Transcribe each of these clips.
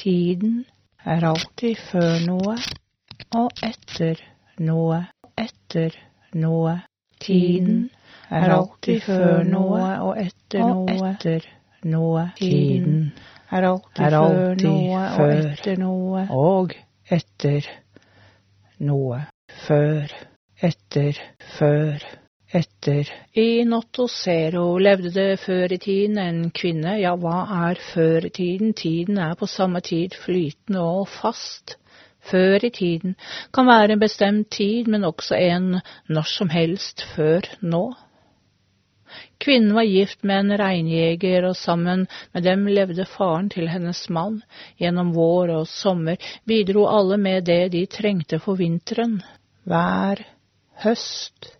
Tiden er alltid før noe og etter noe, etter noe. Tiden er alltid før noe og etter noe, etter noe. Tiden er alltid før noe og etter noe og etter noe. Før, etter, før, etter. I Notto Zero levde det før i tiden en kvinne. Ja, hva er før i tiden? Tiden er på samme tid flytende og fast. Før i tiden kan være en bestemt tid, men også en når som helst før nå. Kvinnen var gift med en reinjeger, og sammen med dem levde faren til hennes mann. Gjennom vår og sommer bidro alle med det de trengte for vinteren. Hver høst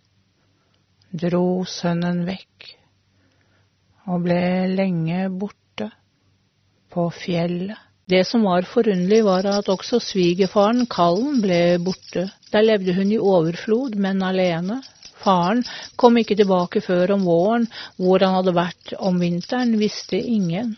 dro sønnen vekk og ble lenge borte på fjellet. Det som var forunderlig, var at også svigerfaren, kallen, ble borte. Der levde hun i overflod, men alene. Faren kom ikke tilbake før om våren. Hvor han hadde vært om vinteren, visste ingen.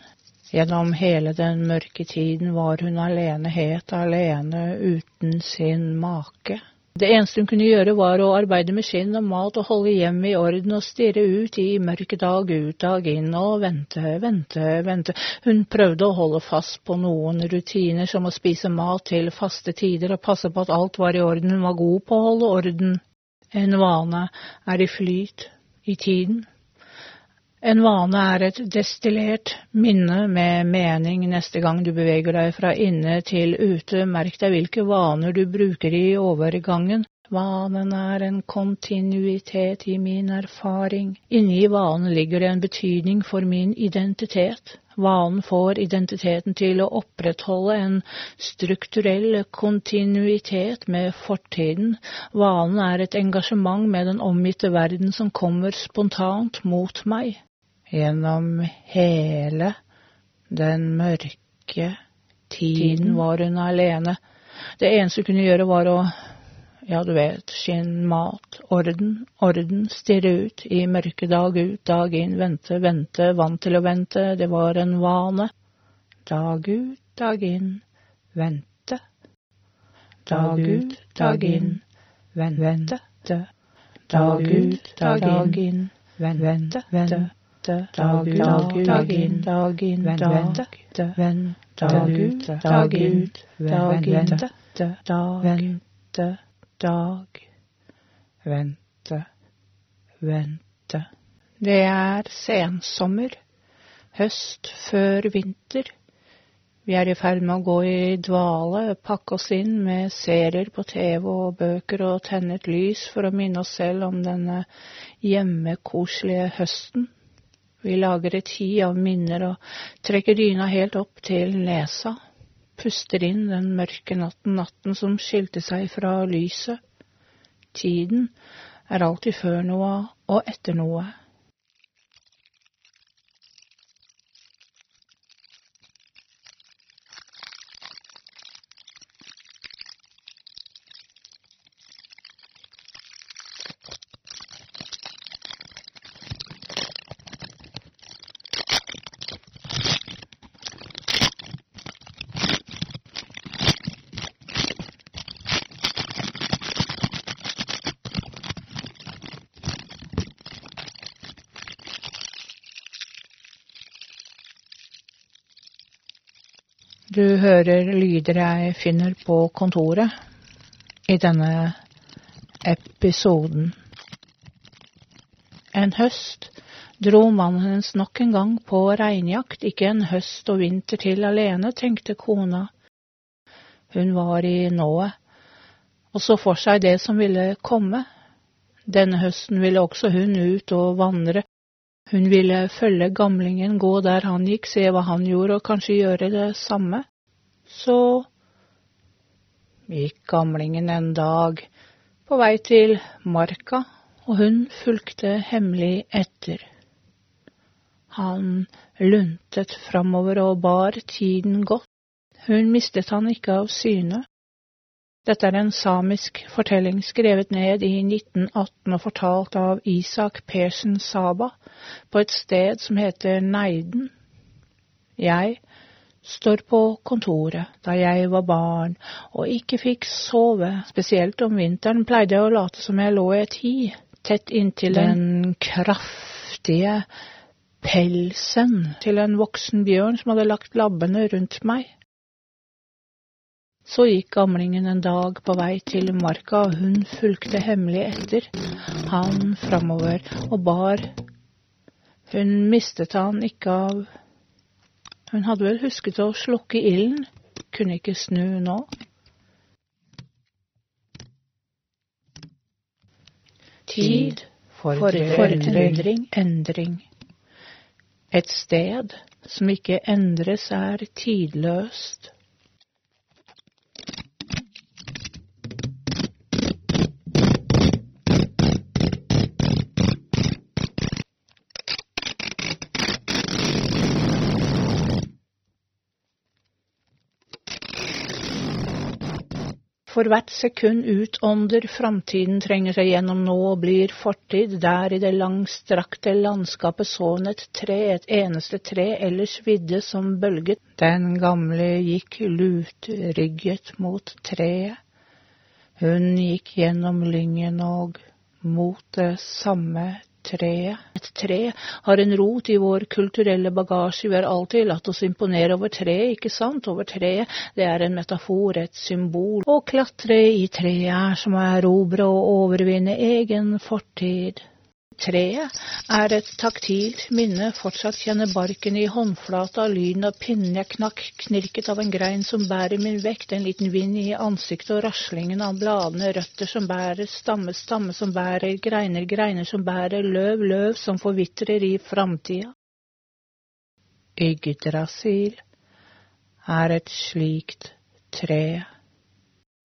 Gjennom hele den mørke tiden var hun alene, helt alene, uten sin make. Det eneste hun kunne gjøre var å arbeide med skinn og mat og holde hjemmet i orden og stirre ut i mørke dag ut dag inn og vente, vente, vente. Hun prøvde å holde fast på noen rutiner som å spise mat til faste tider og passe på at alt var i orden. Hun var god på å holde orden. En vane er i flyt i tiden. En vane er et destillert minne med mening neste gang du beveger deg fra inne til ute. Merk deg hvilke vaner du bruker i overgangen. Vanen er en kontinuitet i min erfaring. Inni vanen ligger det en betydning for min identitet. Vanen får identiteten til å opprettholde en strukturell kontinuitet med fortiden. Vanen er et engasjement med den omgitte verden som kommer spontant mot meg gjennom hele den mørke tiden var hun alene. Det eneste hun kunne gjøre, var å, ja, du vet, skinn, mat, orden, orden, stirre ut i mørke dag ut, dag inn, vente, vente, vant til å vente, det var en vane. Dag ut, dag inn, vente. Dag ut, dag inn, vente. Dag ut, dag inn, vente, vente vente, dag ut, dag inn, dag inn, dag ut, dag ut, dag inn, vente, vente, dag, vente, vente. Det er sensommer, høst før vinter. Vi er i ferd med å gå i dvale, pakke oss inn med serier på TV og bøker og tenne et lys for å minne oss selv om denne hjemmekoselige høsten. Vi lager et hi av minner og trekker dyna helt opp til nesa. Puster inn den mørke natten, natten som skilte seg fra lyset. Tiden er alltid før noe og etter noe. Du hører lyder jeg finner på kontoret i denne episoden. En høst dro mannen hennes nok en gang på reinjakt, ikke en høst og vinter til alene, tenkte kona. Hun var i nået og så for seg det som ville komme. Denne høsten ville også hun ut og vandre hun ville følge gamlingen, gå der han gikk, se hva han gjorde, og kanskje gjøre det samme. Så gikk gamlingen en dag på vei til marka, og hun fulgte hemmelig etter. Han luntet framover og bar tiden godt. Hun mistet han ikke av syne. Dette er en samisk fortelling skrevet ned i 1918 og fortalt av Isak Persen Saba på et sted som heter Neiden. Jeg står på kontoret. Da jeg var barn og ikke fikk sove, spesielt om vinteren, pleide jeg å late som jeg lå i et hi, tett inntil den kraftige pelsen til en voksen bjørn som hadde lagt labbene rundt meg. Så gikk gamlingen en dag på vei til marka, og hun fulgte hemmelig etter han framover og bar. Hun mistet han ikke av Hun hadde vel husket å slukke ilden, kunne ikke snu nå. Tid for forandring, endring. Et sted som ikke endres, er tidløst. For hvert sekund utånder framtiden trenger seg gjennom nå og blir fortid. Der i det langstrakte landskapet så hun et tre, et eneste tre, ellers vidde som bølget. Den gamle gikk lutrygget mot treet. Hun gikk gjennom lyngen og mot det samme treet. Et tre har en rot i vår kulturelle bagasje. Vi har alltid latt oss imponere over treet, ikke sant? Over treet. Det er en metafor, et symbol. Å klatre i treet er som å erobre og overvinne egen fortid. Treet er et taktilt minne, fortsatt kjenner barken i håndflata, lyden av pinnen jeg knakk, knirket av en grein som bærer min vekt, en liten vind i ansiktet og raslingen av bladene, røtter som bærer, stamme, stamme som bærer, greiner, greiner som bærer, løv, løv som forvitrer i framtida. Yggdrasil er et slikt tre.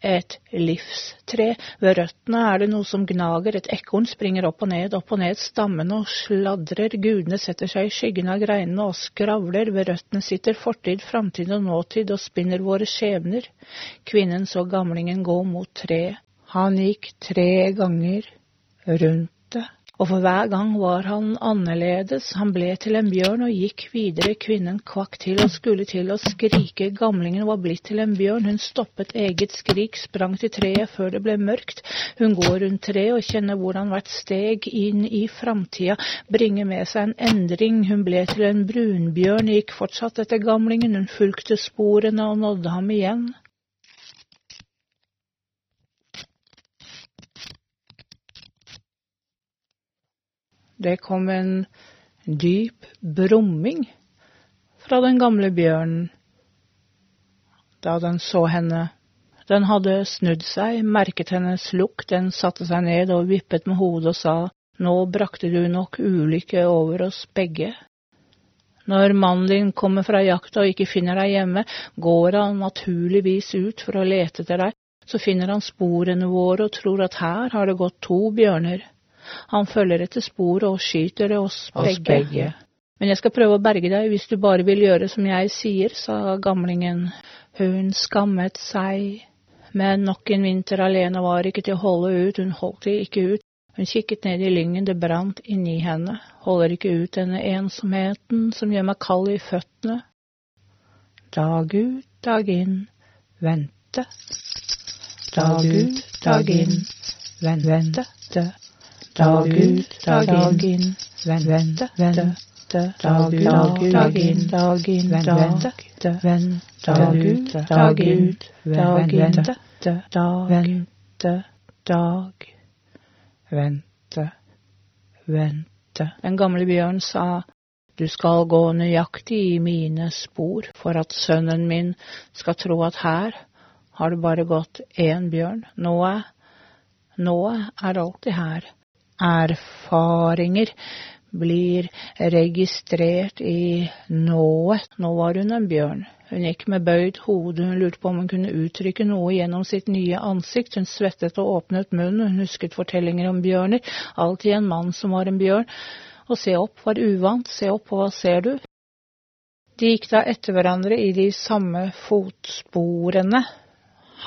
Et livstre. Ved røttene er det noe som gnager, et ekorn springer opp og ned, opp og ned stammene og sladrer, gudene setter seg i skyggen av greinene og skravler, ved røttene sitter fortid, framtid og nåtid og spinner våre skjebner. Kvinnen så gamlingen gå mot treet. Han gikk tre ganger rundt og for hver gang var han annerledes, han ble til en bjørn og gikk videre, kvinnen kvakk til og skulle til å skrike, gamlingen var blitt til en bjørn, hun stoppet eget skrik, sprang til treet før det ble mørkt, hun går rundt treet og kjenner hvordan hvert steg inn i framtida bringer med seg en endring, hun ble til en brunbjørn, gikk fortsatt etter gamlingen, hun fulgte sporene og nådde ham igjen. Det kom en dyp brumming fra den gamle bjørnen da den så henne. Den hadde snudd seg, merket hennes lukt, den satte seg ned og vippet med hodet og sa, nå brakte du nok ulykke over oss begge. Når mannen din kommer fra jakta og ikke finner deg hjemme, går han naturligvis ut for å lete etter deg, så finner han sporene våre og tror at her har det gått to bjørner. Han følger etter sporet og skyter oss begge. begge. Men jeg skal prøve å berge deg hvis du bare vil gjøre som jeg sier, sa gamlingen. Hun skammet seg, men nok en vinter alene var ikke til å holde ut, hun holdt det ikke ut. Hun kikket ned i lyngen, det brant inni henne, holder ikke ut denne ensomheten som gjør meg kald i føttene. Dag ut, dag inn, vente. Dag ut, dag inn, vente dag ut, dag inn, vente, vente. Dag ut, dag inn, dag inn, vente, vente. Dag ut, dag ut, dag vente, dag, vente, dag, vente, vente. Den gamle bjørn sa du skal gå nøyaktig i mine spor for at sønnen min skal tro at her har det bare gått én bjørn. Nå er, nå er alltid her erfaringer blir registrert i nået. Nå var hun en bjørn. Hun gikk med bøyd hode, hun lurte på om hun kunne uttrykke noe gjennom sitt nye ansikt. Hun svettet og åpnet munnen, hun husket fortellinger om bjørner, alltid en mann som var en bjørn. Å se opp var uvant, se opp, og hva ser du? De gikk da etter hverandre i de samme fotsporene.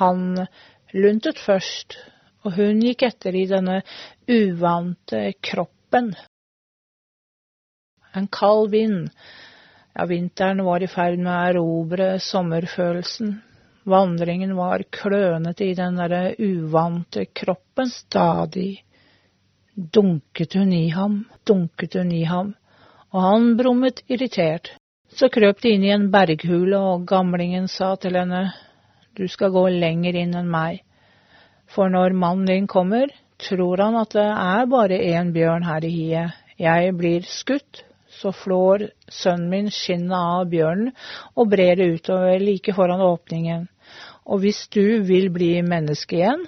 Han luntet først, og hun gikk etter i denne uvante kroppen. En kald vind Ja, vinteren var i ferd med å erobre sommerfølelsen. Vandringen var klønete i den derre uvante kroppen. Stadig dunket hun i ham, dunket hun i ham, og han brummet irritert. Så krøp de inn i en berghule, og gamlingen sa til henne, du skal gå lenger inn enn meg, for når mannen din kommer, tror han at det er bare én bjørn her i hiet. Jeg blir skutt, så flår sønnen min skinnet av bjørnen og brer det utover like foran åpningen. Og hvis du vil bli menneske igjen,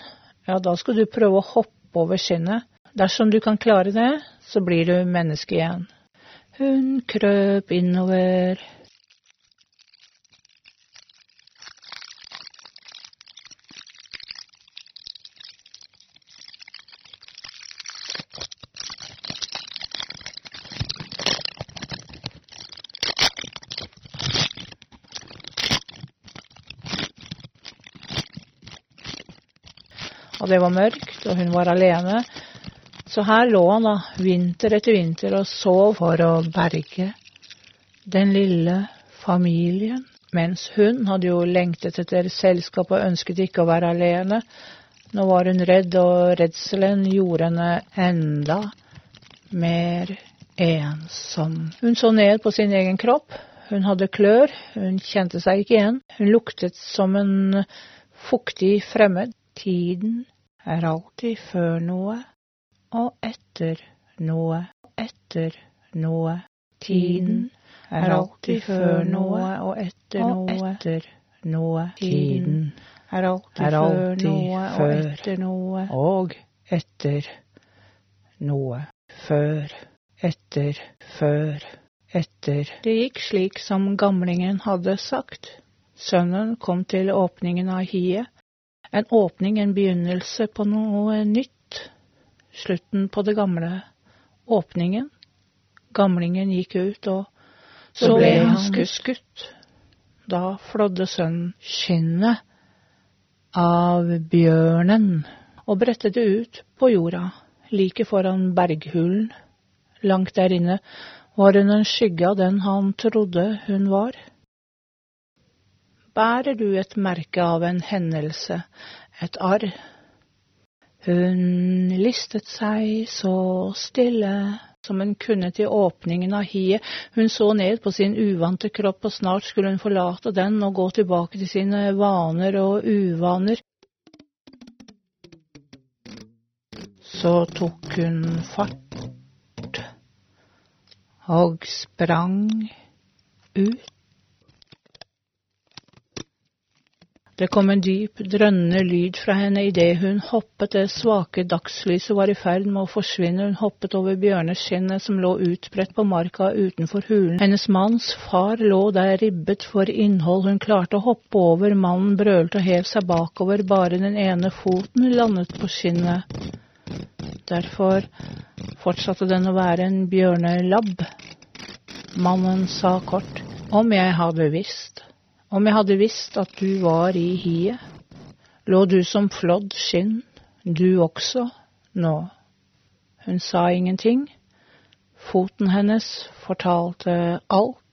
ja, da skal du prøve å hoppe over skinnet. Dersom du kan klare det, så blir du menneske igjen. Hun krøp innover. Og det var mørkt, og hun var alene. Så her lå han da, vinter etter vinter, og sov for å berge den lille familien. Mens hun hadde jo lengtet etter selskap og ønsket ikke å være alene. Nå var hun redd, og redselen gjorde henne enda mer ensom. Hun så ned på sin egen kropp. Hun hadde klør, hun kjente seg ikke igjen. Hun luktet som en fuktig fremmed. Tiden er alltid før noe og etter noe, etter noe. Tiden er alltid før noe og etter noe, etter noe. Tiden er alltid før noe og etter noe, og etter noe. Før, etter, før, etter. Det gikk slik som gamlingen hadde sagt. Sønnen kom til åpningen av hiet. En åpning, en begynnelse på noe nytt slutten på det gamle, åpningen. Gamlingen gikk ut, og så ble han skutt. Da flådde sønnen skinnet av bjørnen og brettet det ut på jorda, like foran berghulen. Langt der inne var hun en skygge av den han trodde hun var. Bærer du et merke av en hendelse, et arr, hun listet seg så stille som hun kunne til åpningen av hiet. Hun så ned på sin uvante kropp, og snart skulle hun forlate den og gå tilbake til sine vaner og uvaner. Så tok hun fart og sprang ut Det kom en dyp, drønnende lyd fra henne idet hun hoppet. Det svake dagslyset var i ferd med å forsvinne. Hun hoppet over bjørneskinnet som lå utbredt på marka utenfor hulen. Hennes manns far lå der ribbet for innhold. Hun klarte å hoppe over. Mannen brølte og hev seg bakover. Bare den ene foten landet på skinnet. Derfor fortsatte den å være en bjørnelabb. Mannen sa kort, om jeg hadde visst. Om jeg hadde visst at du var i hiet, lå du som flådd skinn, du også, nå. Hun sa ingenting. Foten hennes fortalte alt.